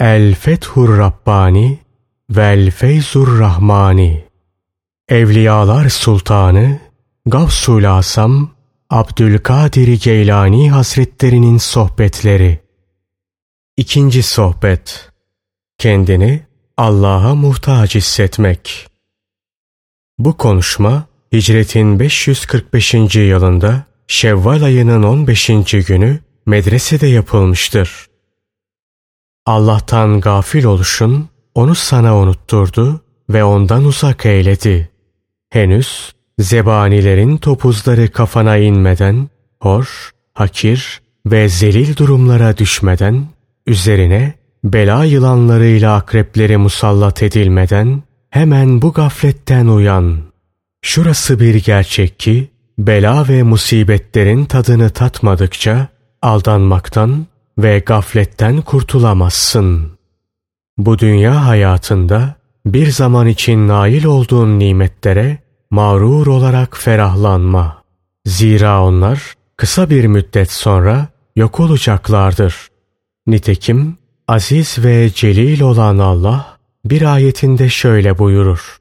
El Fethur Rabbani Vel Feyzur Rahmani Evliyalar Sultanı Gavsul Asam Abdülkadir Geylani Hazretlerinin Sohbetleri İkinci Sohbet Kendini Allah'a muhtaç hissetmek Bu konuşma Hicretin 545. yılında Şevval ayının 15. günü medresede yapılmıştır. Allah'tan gafil oluşun onu sana unutturdu ve ondan uzak eyledi. Henüz zebanilerin topuzları kafana inmeden, hor, hakir ve zelil durumlara düşmeden, üzerine bela yılanlarıyla akrepleri musallat edilmeden, hemen bu gafletten uyan. Şurası bir gerçek ki, bela ve musibetlerin tadını tatmadıkça, aldanmaktan ve gafletten kurtulamazsın. Bu dünya hayatında bir zaman için nail olduğun nimetlere mağrur olarak ferahlanma. Zira onlar kısa bir müddet sonra yok olacaklardır. Nitekim aziz ve celil olan Allah bir ayetinde şöyle buyurur.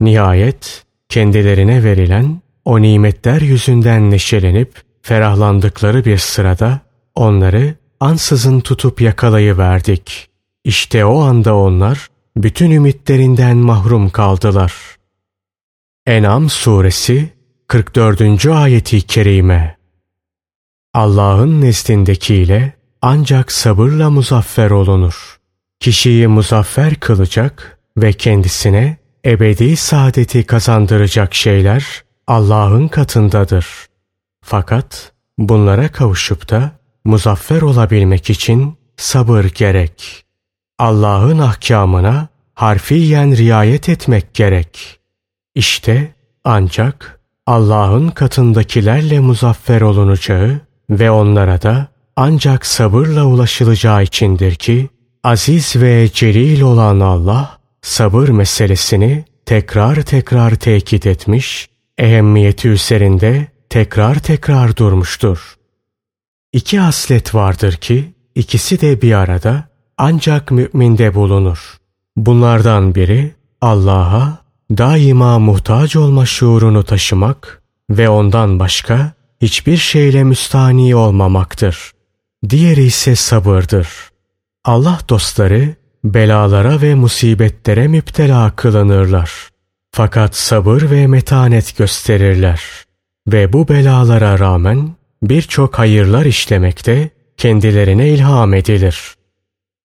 Nihayet kendilerine verilen o nimetler yüzünden neşelenip ferahlandıkları bir sırada onları ansızın tutup yakalayıverdik. İşte o anda onlar bütün ümitlerinden mahrum kaldılar. En'am suresi 44. ayeti kerime Allah'ın nezdindekiyle ancak sabırla muzaffer olunur. Kişiyi muzaffer kılacak ve kendisine ebedi saadeti kazandıracak şeyler Allah'ın katındadır. Fakat bunlara kavuşup da muzaffer olabilmek için sabır gerek. Allah'ın ahkamına harfiyen riayet etmek gerek. İşte ancak Allah'ın katındakilerle muzaffer olunacağı ve onlara da ancak sabırla ulaşılacağı içindir ki aziz ve celil olan Allah sabır meselesini tekrar tekrar tekit etmiş, ehemmiyeti üzerinde tekrar tekrar durmuştur. İki haslet vardır ki ikisi de bir arada ancak müminde bulunur. Bunlardan biri Allah'a daima muhtaç olma şuurunu taşımak ve ondan başka hiçbir şeyle müstani olmamaktır. Diğeri ise sabırdır. Allah dostları belalara ve musibetlere müptela kılınırlar. Fakat sabır ve metanet gösterirler. Ve bu belalara rağmen birçok hayırlar işlemekte kendilerine ilham edilir.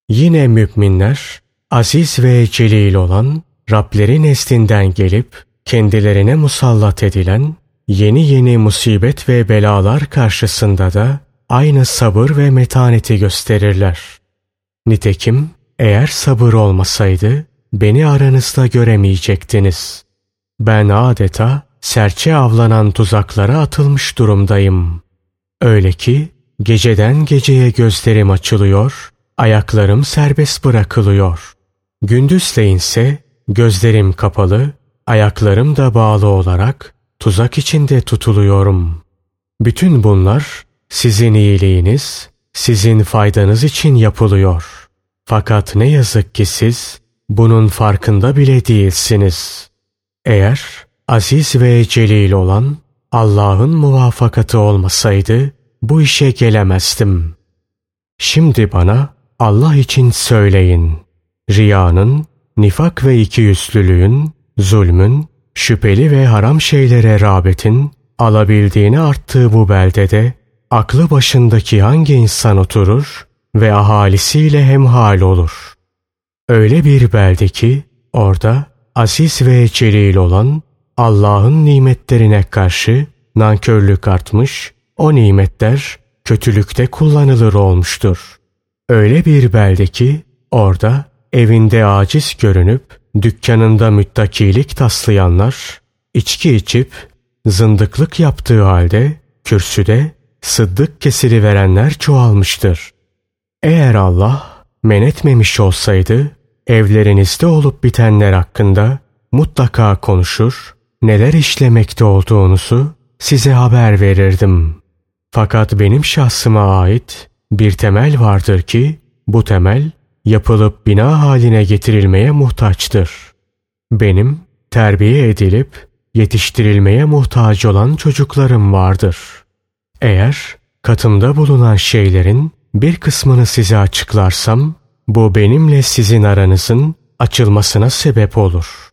Yine müminler aziz ve celil olan Rableri neslinden gelip kendilerine musallat edilen yeni yeni musibet ve belalar karşısında da aynı sabır ve metaneti gösterirler. Nitekim eğer sabır olmasaydı beni aranızda göremeyecektiniz. Ben adeta serçe avlanan tuzaklara atılmış durumdayım. Öyle ki geceden geceye gözlerim açılıyor, ayaklarım serbest bırakılıyor. Gündüzleyin ise gözlerim kapalı, ayaklarım da bağlı olarak tuzak içinde tutuluyorum. Bütün bunlar sizin iyiliğiniz, sizin faydanız için yapılıyor. Fakat ne yazık ki siz bunun farkında bile değilsiniz. Eğer aziz ve celil olan Allah'ın muvafakatı olmasaydı bu işe gelemezdim. Şimdi bana Allah için söyleyin. Riyanın, nifak ve ikiyüzlülüğün, zulmün, şüpheli ve haram şeylere rağbetin alabildiğini arttığı bu beldede aklı başındaki hangi insan oturur ve ahalisiyle hemhal olur. Öyle bir belde ki orada aziz ve celil olan Allah'ın nimetlerine karşı nankörlük artmış, o nimetler kötülükte kullanılır olmuştur. Öyle bir belde ki orada evinde aciz görünüp dükkanında müttakilik taslayanlar, içki içip zındıklık yaptığı halde kürsüde sıddık kesili verenler çoğalmıştır. Eğer Allah men etmemiş olsaydı evlerinizde olup bitenler hakkında mutlaka konuşur, neler işlemekte olduğunuzu size haber verirdim. Fakat benim şahsıma ait bir temel vardır ki bu temel yapılıp bina haline getirilmeye muhtaçtır. Benim terbiye edilip yetiştirilmeye muhtaç olan çocuklarım vardır. Eğer katımda bulunan şeylerin bir kısmını size açıklarsam, bu benimle sizin aranızın açılmasına sebep olur.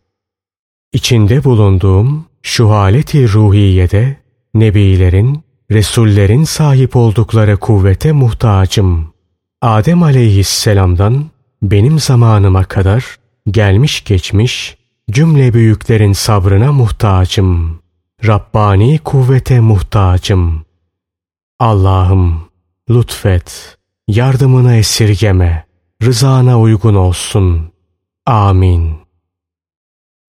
İçinde bulunduğum şu haleti ruhiyede, nebilerin, resullerin sahip oldukları kuvvete muhtacım. Adem aleyhisselamdan benim zamanıma kadar gelmiş geçmiş cümle büyüklerin sabrına muhtacım. Rabbani kuvvete muhtacım. Allah'ım lütfet, yardımını esirgeme, rızana uygun olsun. Amin.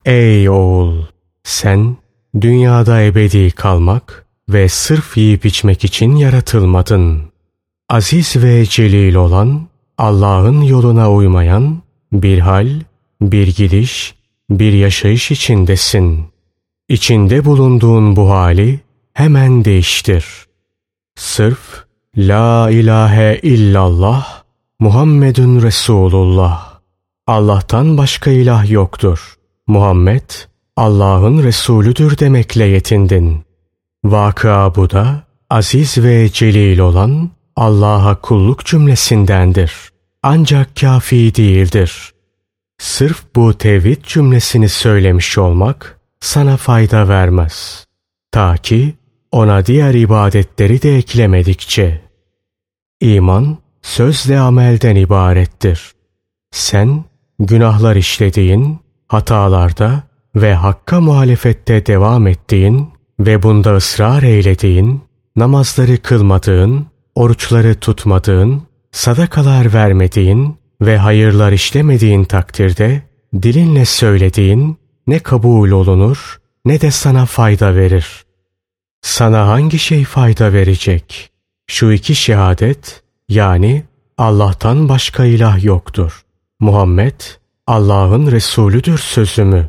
Ey oğul! Sen dünyada ebedi kalmak ve sırf yiyip içmek için yaratılmadın. Aziz ve celil olan, Allah'ın yoluna uymayan bir hal, bir gidiş, bir yaşayış içindesin. İçinde bulunduğun bu hali hemen değiştir. Sırf La ilahe illallah Muhammedun Resulullah. Allah'tan başka ilah yoktur. Muhammed Allah'ın Resulüdür demekle yetindin. Vakıa bu da aziz ve celil olan Allah'a kulluk cümlesindendir. Ancak kafi değildir. Sırf bu tevhid cümlesini söylemiş olmak sana fayda vermez. Ta ki ona diğer ibadetleri de eklemedikçe. İman sözle amelden ibarettir. Sen günahlar işlediğin, hatalarda ve hakka muhalefette devam ettiğin ve bunda ısrar eylediğin, namazları kılmadığın, oruçları tutmadığın, sadakalar vermediğin ve hayırlar işlemediğin takdirde dilinle söylediğin ne kabul olunur ne de sana fayda verir. Sana hangi şey fayda verecek? Şu iki şehadet yani Allah'tan başka ilah yoktur. Muhammed Allah'ın Resulüdür sözümü.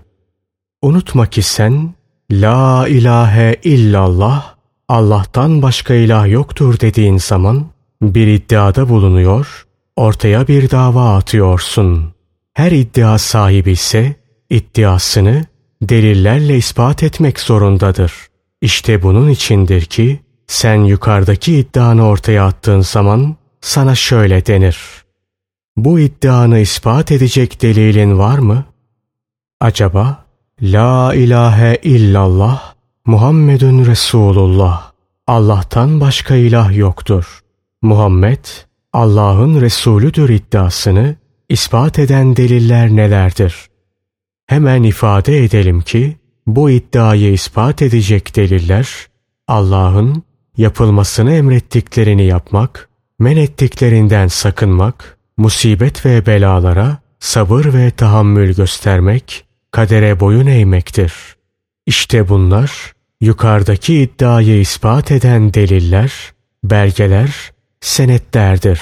Unutma ki sen La ilahe illallah Allah'tan başka ilah yoktur dediğin zaman bir iddiada bulunuyor, ortaya bir dava atıyorsun. Her iddia sahibi ise iddiasını delillerle ispat etmek zorundadır. İşte bunun içindir ki sen yukarıdaki iddianı ortaya attığın zaman sana şöyle denir. Bu iddianı ispat edecek delilin var mı? Acaba La ilahe illallah Muhammedun Resulullah Allah'tan başka ilah yoktur. Muhammed Allah'ın Resulüdür iddiasını ispat eden deliller nelerdir? Hemen ifade edelim ki bu iddiayı ispat edecek deliller Allah'ın yapılmasını emrettiklerini yapmak, men ettiklerinden sakınmak, musibet ve belalara sabır ve tahammül göstermek, kadere boyun eğmektir. İşte bunlar yukarıdaki iddiayı ispat eden deliller, belgeler, senetlerdir.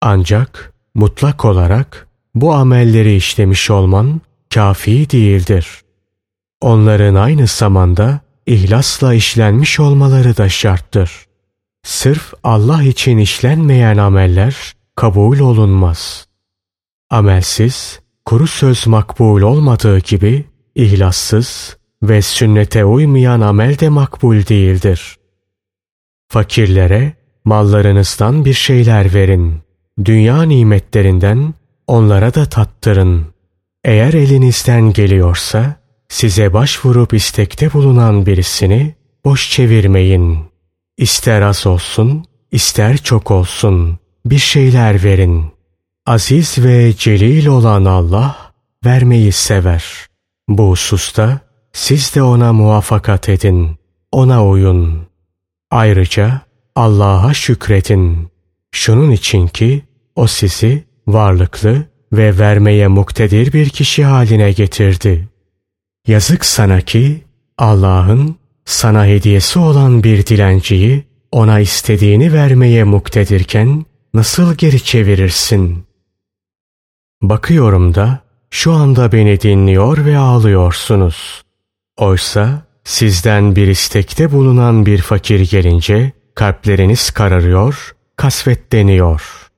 Ancak mutlak olarak bu amelleri işlemiş olman kafi değildir. Onların aynı zamanda ihlasla işlenmiş olmaları da şarttır. Sırf Allah için işlenmeyen ameller kabul olunmaz. Amelsiz, kuru söz makbul olmadığı gibi ihlassız ve sünnete uymayan amel de makbul değildir. Fakirlere mallarınızdan bir şeyler verin. Dünya nimetlerinden onlara da tattırın. Eğer elinizden geliyorsa size başvurup istekte bulunan birisini boş çevirmeyin. İster az olsun, ister çok olsun bir şeyler verin. Aziz ve celil olan Allah vermeyi sever. Bu hususta siz de ona muvaffakat edin, ona uyun. Ayrıca Allah'a şükredin. Şunun için ki o sizi varlıklı ve vermeye muktedir bir kişi haline getirdi. Yazık sana ki Allah'ın sana hediyesi olan bir dilenciyi ona istediğini vermeye muktedirken nasıl geri çevirirsin? Bakıyorum da şu anda beni dinliyor ve ağlıyorsunuz. Oysa sizden bir istekte bulunan bir fakir gelince kalpleriniz kararıyor, kasvetleniyor.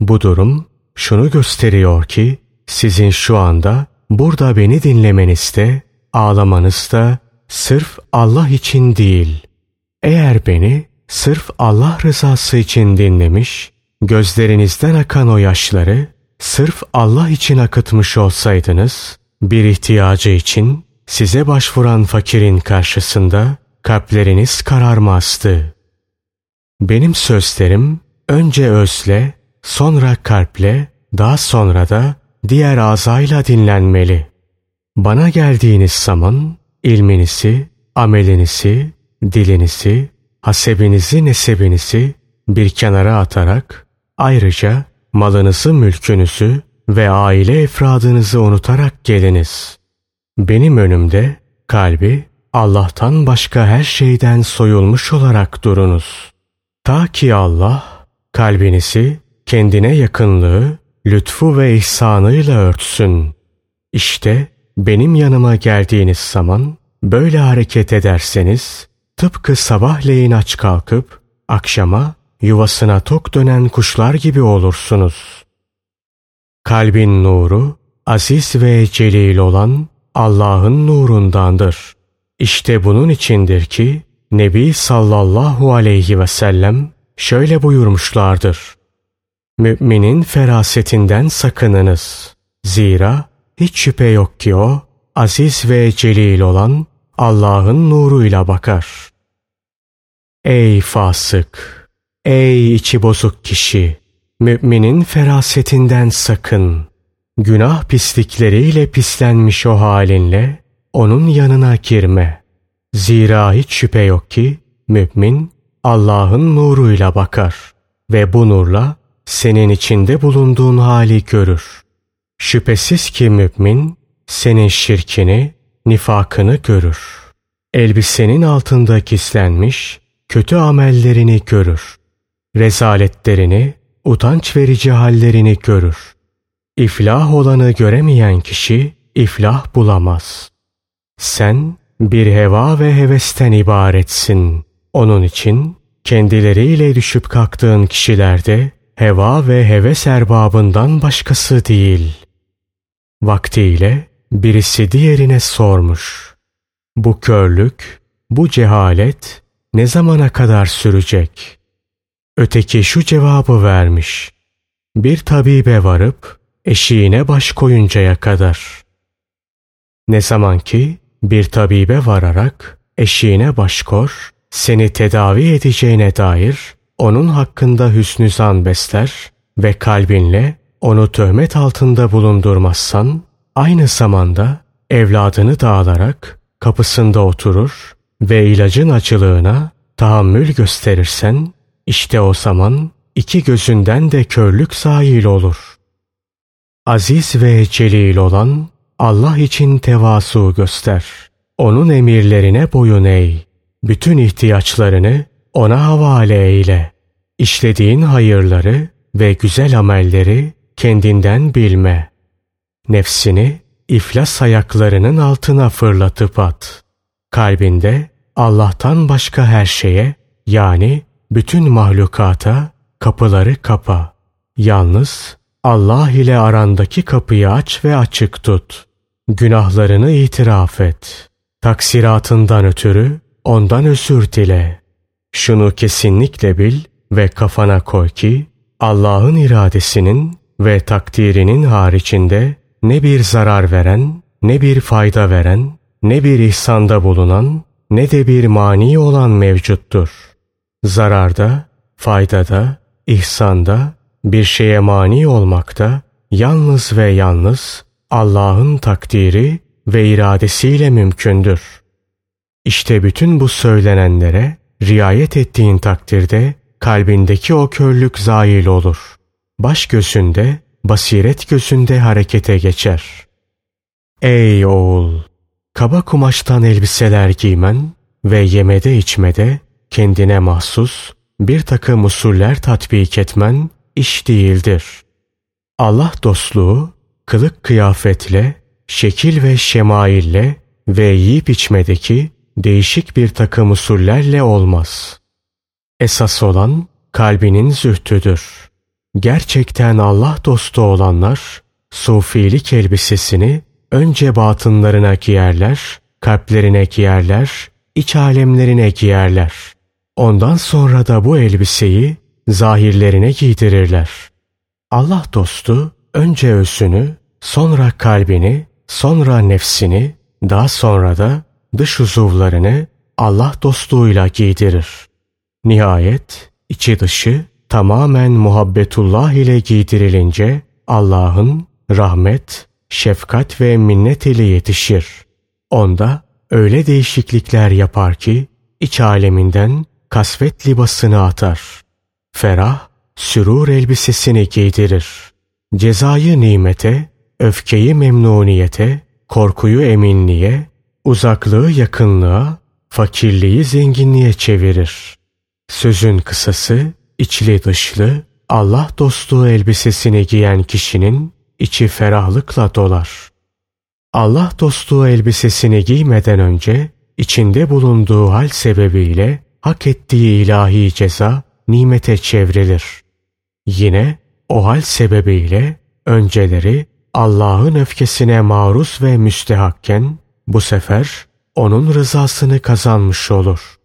Bu durum şunu gösteriyor ki sizin şu anda burada beni dinlemenizde, ağlamanızda sırf Allah için değil. Eğer beni sırf Allah rızası için dinlemiş, gözlerinizden akan o yaşları sırf Allah için akıtmış olsaydınız, bir ihtiyacı için size başvuran fakirin karşısında kalpleriniz kararmazdı. Benim sözlerim önce özle, sonra kalple, daha sonra da diğer azayla dinlenmeli. Bana geldiğiniz zaman ilminizi, amelinizi, dilinizi, hasebinizi, nesebinizi bir kenara atarak ayrıca malınızı, mülkünüzü ve aile efradınızı unutarak geliniz. Benim önümde kalbi Allah'tan başka her şeyden soyulmuş olarak durunuz. Ta ki Allah kalbinizi kendine yakınlığı, lütfu ve ihsanıyla örtsün. İşte benim yanıma geldiğiniz zaman böyle hareket ederseniz tıpkı sabahleyin aç kalkıp akşama yuvasına tok dönen kuşlar gibi olursunuz. Kalbin nuru aziz ve celil olan Allah'ın nurundandır. İşte bunun içindir ki Nebi sallallahu aleyhi ve sellem şöyle buyurmuşlardır. Müminin ferasetinden sakınınız. Zira hiç şüphe yok ki o aziz ve celil olan Allah'ın nuruyla bakar. Ey fasık! Ey içi bozuk kişi! Müminin ferasetinden sakın. Günah pislikleriyle pislenmiş o halinle onun yanına girme. Zira hiç şüphe yok ki mümin Allah'ın nuruyla bakar ve bu nurla senin içinde bulunduğun hali görür. Şüphesiz ki mümin senin şirkini, nifakını görür. Elbisenin altında gizlenmiş kötü amellerini görür. Rezaletlerini, utanç verici hallerini görür. İflah olanı göremeyen kişi iflah bulamaz. Sen bir heva ve hevesten ibaretsin. Onun için kendileriyle düşüp kalktığın kişilerde heva ve heves erbabından başkası değil. Vaktiyle birisi diğerine sormuş. Bu körlük, bu cehalet ne zamana kadar sürecek? Öteki şu cevabı vermiş. Bir tabibe varıp eşiğine baş koyuncaya kadar. Ne zaman ki bir tabibe vararak eşiğine baş kor, seni tedavi edeceğine dair onun hakkında hüsnü zan besler ve kalbinle onu töhmet altında bulundurmazsan, aynı zamanda evladını dağılarak kapısında oturur ve ilacın acılığına tahammül gösterirsen, işte o zaman iki gözünden de körlük sahil olur. Aziz ve celil olan Allah için tevasu göster. Onun emirlerine boyun eğ. Bütün ihtiyaçlarını ona havale eyle. İşlediğin hayırları ve güzel amelleri kendinden bilme. Nefsini iflas ayaklarının altına fırlatıp at. Kalbinde Allah'tan başka her şeye yani bütün mahlukata kapıları kapa. Yalnız Allah ile arandaki kapıyı aç ve açık tut. Günahlarını itiraf et. Taksiratından ötürü ondan özür dile. Şunu kesinlikle bil ve kafana koy ki Allah'ın iradesinin ve takdirinin haricinde ne bir zarar veren, ne bir fayda veren, ne bir ihsanda bulunan, ne de bir mani olan mevcuttur. Zararda, faydada, ihsanda, bir şeye mani olmakta yalnız ve yalnız Allah'ın takdiri ve iradesiyle mümkündür. İşte bütün bu söylenenlere riayet ettiğin takdirde kalbindeki o körlük zail olur. Baş gözünde, basiret gözünde harekete geçer. Ey oğul! Kaba kumaştan elbiseler giymen ve yemede içmede kendine mahsus bir takım usuller tatbik etmen iş değildir. Allah dostluğu kılık kıyafetle, şekil ve şemaille ve yiyip içmedeki değişik bir takım usullerle olmaz. Esas olan kalbinin zühtüdür. gerçekten Allah dostu olanlar sufilik elbisesini önce batınlarına giyerler, kalplerine giyerler, iç alemlerine giyerler. Ondan sonra da bu elbiseyi zahirlerine giydirirler. Allah dostu önce özünü, sonra kalbini, sonra nefsini, daha sonra da dış uzuvlarını Allah dostluğuyla giydirir. Nihayet içi dışı tamamen muhabbetullah ile giydirilince Allah'ın rahmet, şefkat ve minnet ile yetişir. Onda öyle değişiklikler yapar ki iç aleminden kasvet libasını atar. Ferah, sürur elbisesini giydirir. Cezayı nimete, öfkeyi memnuniyete, korkuyu eminliğe, uzaklığı yakınlığa, fakirliği zenginliğe çevirir. Sözün kısası, içli dışlı, Allah dostluğu elbisesini giyen kişinin içi ferahlıkla dolar. Allah dostluğu elbisesini giymeden önce içinde bulunduğu hal sebebiyle hak ettiği ilahi ceza nimete çevrilir. Yine o hal sebebiyle önceleri Allah'ın öfkesine maruz ve müstehakken bu sefer onun rızasını kazanmış olur.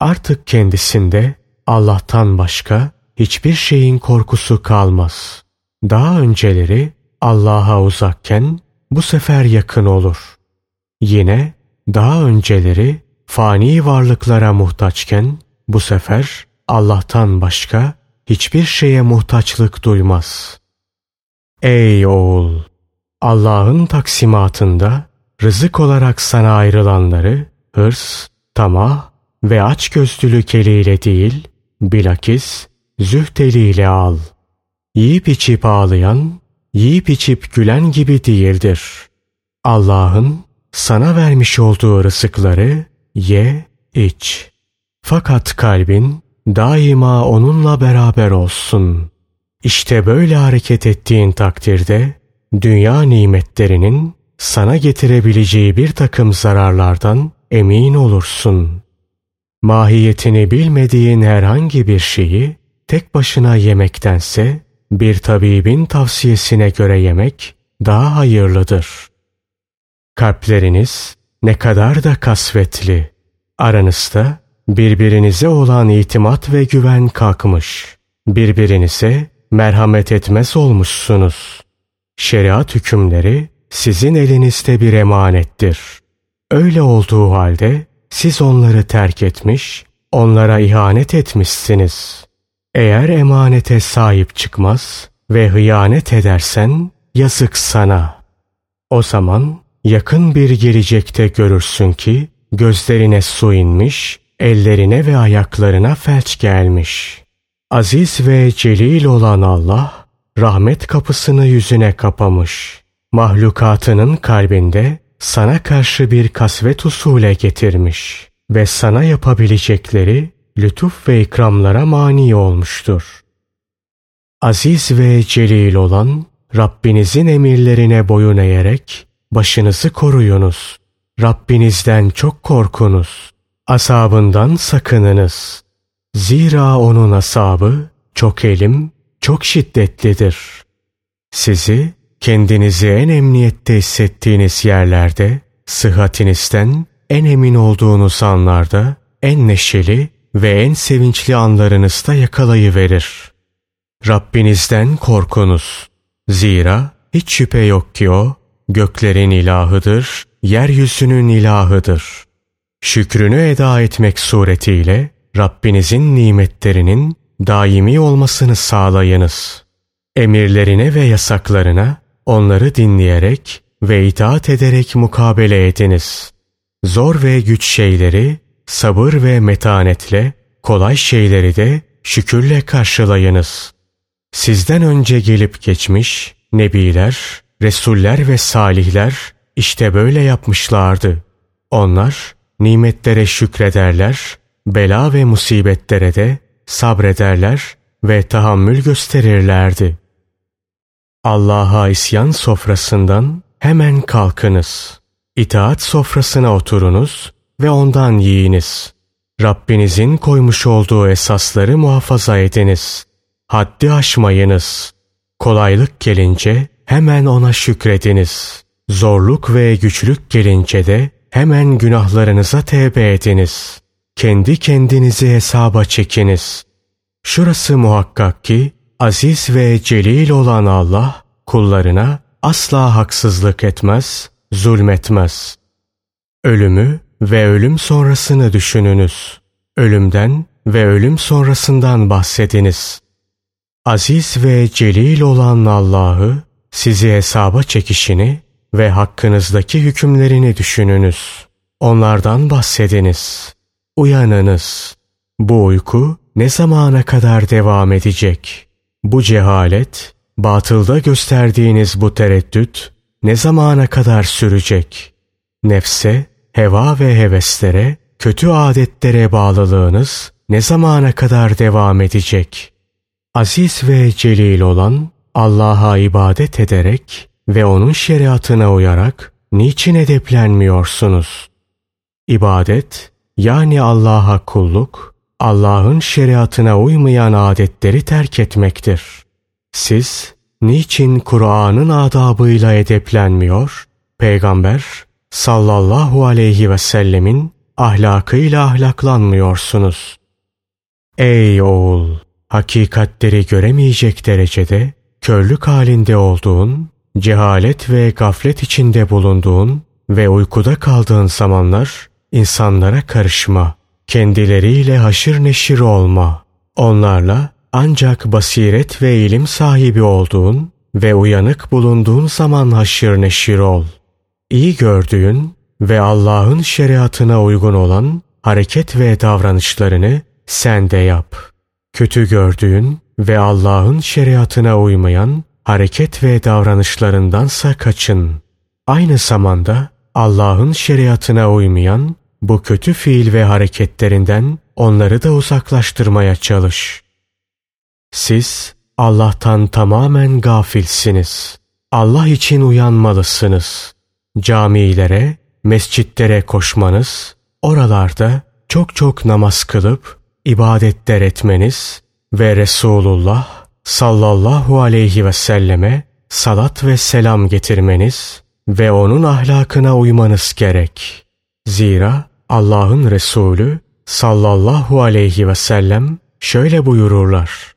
Artık kendisinde Allah'tan başka hiçbir şeyin korkusu kalmaz. Daha önceleri Allah'a uzakken bu sefer yakın olur. Yine daha önceleri fani varlıklara muhtaçken bu sefer Allah'tan başka hiçbir şeye muhtaçlık duymaz. Ey oğul! Allah'ın taksimatında rızık olarak sana ayrılanları hırs, tamah ve açgözlülük eliyle değil, bilakis zühd eliyle al. Yiyip içip ağlayan, yiyip içip gülen gibi değildir. Allah'ın sana vermiş olduğu rızıkları ye, iç. Fakat kalbin daima onunla beraber olsun. İşte böyle hareket ettiğin takdirde dünya nimetlerinin sana getirebileceği bir takım zararlardan emin olursun. Mahiyetini bilmediğin herhangi bir şeyi tek başına yemektense bir tabibin tavsiyesine göre yemek daha hayırlıdır. Kalpleriniz ne kadar da kasvetli. Aranızda birbirinize olan itimat ve güven kalkmış. Birbirinize merhamet etmez olmuşsunuz. Şeriat hükümleri sizin elinizde bir emanettir. Öyle olduğu halde siz onları terk etmiş, onlara ihanet etmişsiniz. Eğer emanete sahip çıkmaz ve hıyanet edersen yazık sana. O zaman yakın bir gelecekte görürsün ki gözlerine su inmiş, ellerine ve ayaklarına felç gelmiş. Aziz ve celil olan Allah rahmet kapısını yüzüne kapamış. Mahlukatının kalbinde sana karşı bir kasvet usule getirmiş ve sana yapabilecekleri lütuf ve ikramlara mani olmuştur. Aziz ve celil olan Rabbinizin emirlerine boyun eğerek başınızı koruyunuz. Rabbinizden çok korkunuz. Asabından sakınınız. Zira onun asabı çok elim, çok şiddetlidir. Sizi kendinizi en emniyette hissettiğiniz yerlerde, sıhhatinizden en emin olduğunuz anlarda, en neşeli ve en sevinçli anlarınızda yakalayıverir. Rabbinizden korkunuz. Zira hiç şüphe yok ki o, göklerin ilahıdır, yeryüzünün ilahıdır. Şükrünü eda etmek suretiyle Rabbinizin nimetlerinin daimi olmasını sağlayınız. Emirlerine ve yasaklarına onları dinleyerek ve itaat ederek mukabele ediniz. Zor ve güç şeyleri sabır ve metanetle, kolay şeyleri de şükürle karşılayınız. Sizden önce gelip geçmiş nebiler, resuller ve salihler işte böyle yapmışlardı. Onlar nimetlere şükrederler, bela ve musibetlere de sabrederler ve tahammül gösterirlerdi. Allah'a isyan sofrasından hemen kalkınız. İtaat sofrasına oturunuz ve ondan yiyiniz. Rabbinizin koymuş olduğu esasları muhafaza ediniz. haddi aşmayınız. Kolaylık gelince hemen ona şükrediniz. Zorluk ve güçlük gelince de hemen günahlarınıza tevbe ediniz. Kendi kendinizi hesaba çekiniz. Şurası muhakkak ki aziz ve celil olan Allah kullarına asla haksızlık etmez, zulmetmez. Ölümü ve ölüm sonrasını düşününüz. Ölümden ve ölüm sonrasından bahsediniz. Aziz ve celil olan Allah'ı sizi hesaba çekişini ve hakkınızdaki hükümlerini düşününüz. Onlardan bahsediniz. Uyanınız. Bu uyku ne zamana kadar devam edecek? Bu cehalet, batılda gösterdiğiniz bu tereddüt ne zamana kadar sürecek? Nefse, heva ve heveslere, kötü adetlere bağlılığınız ne zamana kadar devam edecek? Aziz ve celil olan Allah'a ibadet ederek ve onun şeriatına uyarak niçin edeplenmiyorsunuz? İbadet yani Allah'a kulluk, Allah'ın şeriatına uymayan adetleri terk etmektir. Siz niçin Kur'an'ın adabıyla edeplenmiyor, Peygamber sallallahu aleyhi ve sellemin ahlakıyla ahlaklanmıyorsunuz? Ey oğul! Hakikatleri göremeyecek derecede körlük halinde olduğun, cehalet ve gaflet içinde bulunduğun ve uykuda kaldığın zamanlar insanlara karışma. Kendileriyle haşır neşir olma. Onlarla ancak basiret ve ilim sahibi olduğun ve uyanık bulunduğun zaman haşır neşir ol. İyi gördüğün ve Allah'ın şeriatına uygun olan hareket ve davranışlarını sen de yap. Kötü gördüğün ve Allah'ın şeriatına uymayan hareket ve davranışlarındansa kaçın. Aynı zamanda Allah'ın şeriatına uymayan bu kötü fiil ve hareketlerinden onları da uzaklaştırmaya çalış. Siz Allah'tan tamamen gafilsiniz. Allah için uyanmalısınız. Camilere, mescitlere koşmanız, oralarda çok çok namaz kılıp ibadetler etmeniz ve Resulullah sallallahu aleyhi ve selleme salat ve selam getirmeniz ve onun ahlakına uymanız gerek. Zira Allah'ın Resulü sallallahu aleyhi ve sellem şöyle buyururlar.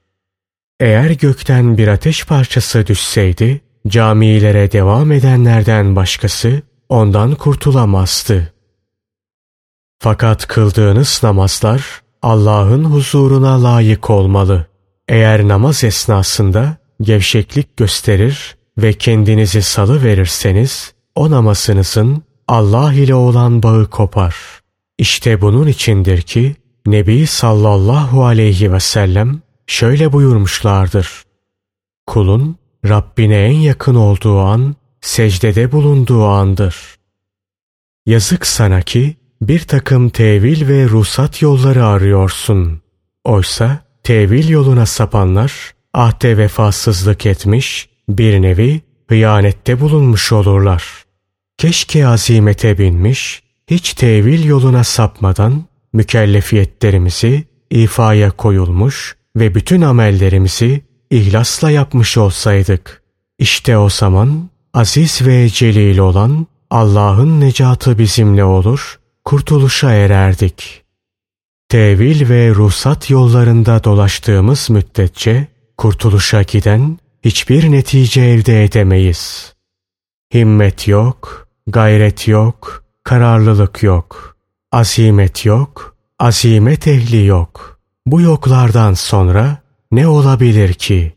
Eğer gökten bir ateş parçası düşseydi, camilere devam edenlerden başkası ondan kurtulamazdı. Fakat kıldığınız namazlar Allah'ın huzuruna layık olmalı. Eğer namaz esnasında gevşeklik gösterir ve kendinizi salı verirseniz o namazınızın Allah ile olan bağı kopar. İşte bunun içindir ki Nebi sallallahu aleyhi ve sellem şöyle buyurmuşlardır. Kulun Rabbine en yakın olduğu an secdede bulunduğu andır. Yazık sana ki bir takım tevil ve ruhsat yolları arıyorsun. Oysa tevil yoluna sapanlar ahde vefasızlık etmiş, bir nevi hıyanette bulunmuş olurlar. Keşke azimete binmiş, hiç tevil yoluna sapmadan mükellefiyetlerimizi ifaya koyulmuş ve bütün amellerimizi ihlasla yapmış olsaydık. İşte o zaman aziz ve celil olan Allah'ın necatı bizimle olur kurtuluşa ererdik. Tevil ve ruhsat yollarında dolaştığımız müddetçe kurtuluşa giden hiçbir netice elde edemeyiz. Himmet yok, gayret yok, kararlılık yok, azimet yok, azimet ehli yok. Bu yoklardan sonra ne olabilir ki?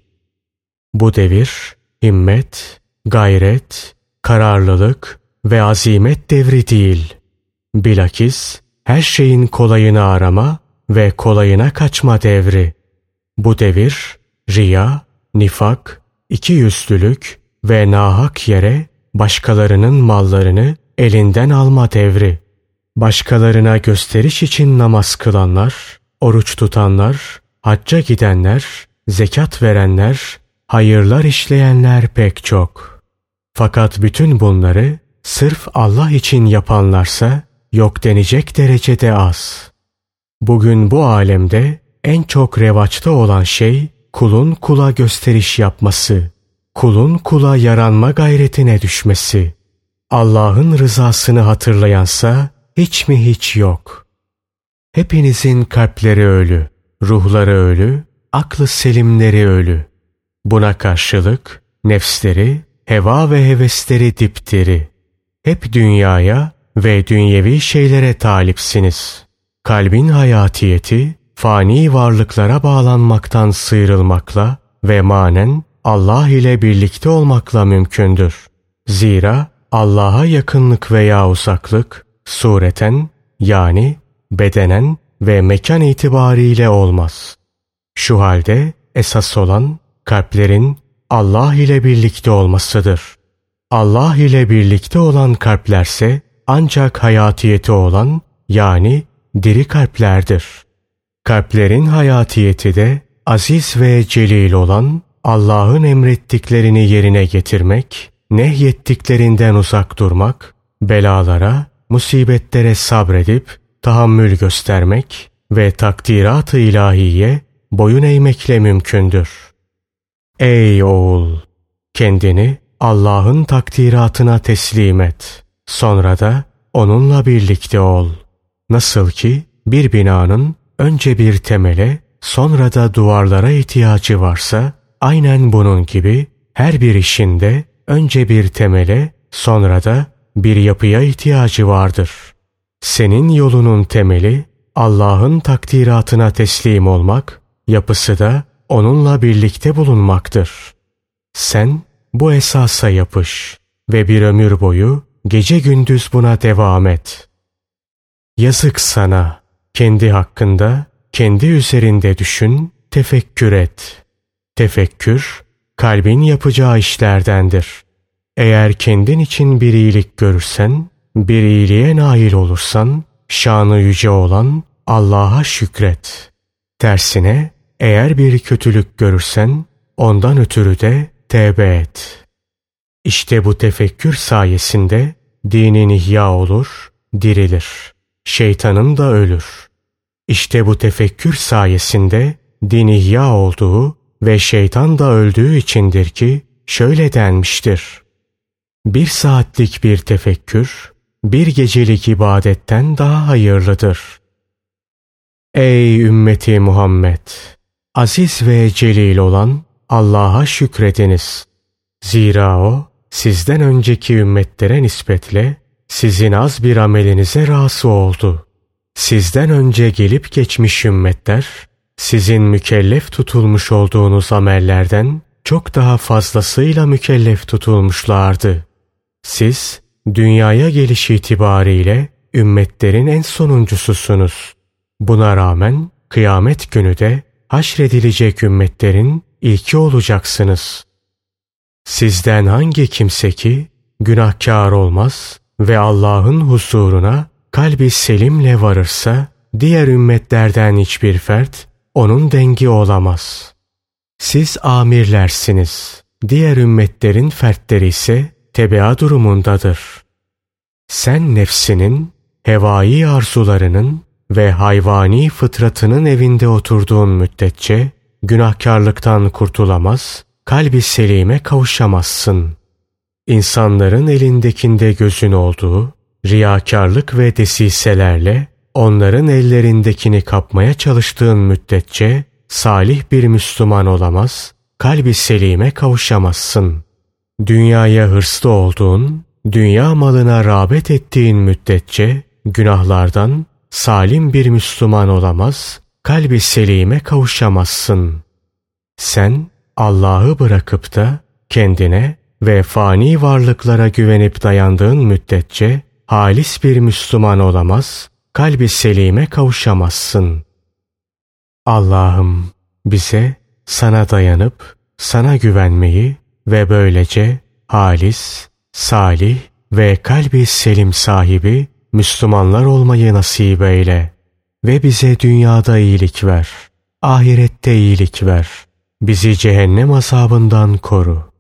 Bu devir himmet, gayret, kararlılık ve azimet devri değil. Bilakis her şeyin kolayını arama ve kolayına kaçma devri. Bu devir riya, nifak, iki yüzlülük ve nahak yere başkalarının mallarını elinden alma devri. Başkalarına gösteriş için namaz kılanlar, oruç tutanlar, hacca gidenler, zekat verenler, hayırlar işleyenler pek çok. Fakat bütün bunları sırf Allah için yapanlarsa yok denecek derecede az. Bugün bu alemde en çok revaçta olan şey kulun kula gösteriş yapması, kulun kula yaranma gayretine düşmesi. Allah'ın rızasını hatırlayansa hiç mi hiç yok. Hepinizin kalpleri ölü, ruhları ölü, aklı selimleri ölü. Buna karşılık nefsleri, heva ve hevesleri diptiri. Hep dünyaya ve dünyevi şeylere talipsiniz. Kalbin hayatiyeti, fani varlıklara bağlanmaktan sıyrılmakla ve manen Allah ile birlikte olmakla mümkündür. Zira Allah'a yakınlık veya uzaklık sureten yani bedenen ve mekan itibariyle olmaz. Şu halde esas olan kalplerin Allah ile birlikte olmasıdır. Allah ile birlikte olan kalplerse ancak hayatiyeti olan yani diri kalplerdir. Kalplerin hayatiyeti de aziz ve celil olan Allah'ın emrettiklerini yerine getirmek, nehyettiklerinden uzak durmak, belalara, musibetlere sabredip tahammül göstermek ve takdirat-ı ilahiye boyun eğmekle mümkündür. Ey oğul! Kendini Allah'ın takdiratına teslim et. Sonra da onunla birlikte ol. Nasıl ki bir binanın önce bir temele sonra da duvarlara ihtiyacı varsa aynen bunun gibi her bir işinde önce bir temele sonra da bir yapıya ihtiyacı vardır. Senin yolunun temeli Allah'ın takdiratına teslim olmak, yapısı da onunla birlikte bulunmaktır. Sen bu esasa yapış ve bir ömür boyu gece gündüz buna devam et. Yazık sana, kendi hakkında, kendi üzerinde düşün, tefekkür et. Tefekkür, kalbin yapacağı işlerdendir. Eğer kendin için bir iyilik görürsen, bir iyiliğe nail olursan, şanı yüce olan Allah'a şükret. Tersine, eğer bir kötülük görürsen, ondan ötürü de tevbe et. İşte bu tefekkür sayesinde dinin ihya olur, dirilir. Şeytanın da ölür. İşte bu tefekkür sayesinde din ihya olduğu ve şeytan da öldüğü içindir ki şöyle denmiştir. Bir saatlik bir tefekkür, bir gecelik ibadetten daha hayırlıdır. Ey ümmeti Muhammed! Aziz ve celil olan Allah'a şükrediniz. Zira O, sizden önceki ümmetlere nispetle sizin az bir amelinize razı oldu. Sizden önce gelip geçmiş ümmetler, sizin mükellef tutulmuş olduğunuz amellerden çok daha fazlasıyla mükellef tutulmuşlardı. Siz, dünyaya geliş itibariyle ümmetlerin en sonuncususunuz. Buna rağmen kıyamet günü de haşredilecek ümmetlerin ilki olacaksınız. Sizden hangi kimse ki günahkar olmaz ve Allah'ın huzuruna kalbi selimle varırsa diğer ümmetlerden hiçbir fert onun dengi olamaz. Siz amirlersiniz. Diğer ümmetlerin fertleri ise tebea durumundadır. Sen nefsinin, hevai arzularının ve hayvani fıtratının evinde oturduğun müddetçe günahkarlıktan kurtulamaz, kalbi selime kavuşamazsın. İnsanların elindekinde gözün olduğu, riyakarlık ve desiselerle onların ellerindekini kapmaya çalıştığın müddetçe salih bir Müslüman olamaz, kalbi selime kavuşamazsın. Dünyaya hırslı olduğun, dünya malına rağbet ettiğin müddetçe günahlardan salim bir Müslüman olamaz, kalbi selime kavuşamazsın. Sen Allah'ı bırakıp da kendine ve fani varlıklara güvenip dayandığın müddetçe halis bir Müslüman olamaz, kalbi selime kavuşamazsın. Allah'ım bize sana dayanıp sana güvenmeyi ve böylece halis, salih ve kalbi selim sahibi Müslümanlar olmayı nasip eyle ve bize dünyada iyilik ver, ahirette iyilik ver. Bizi cehennem azabından koru.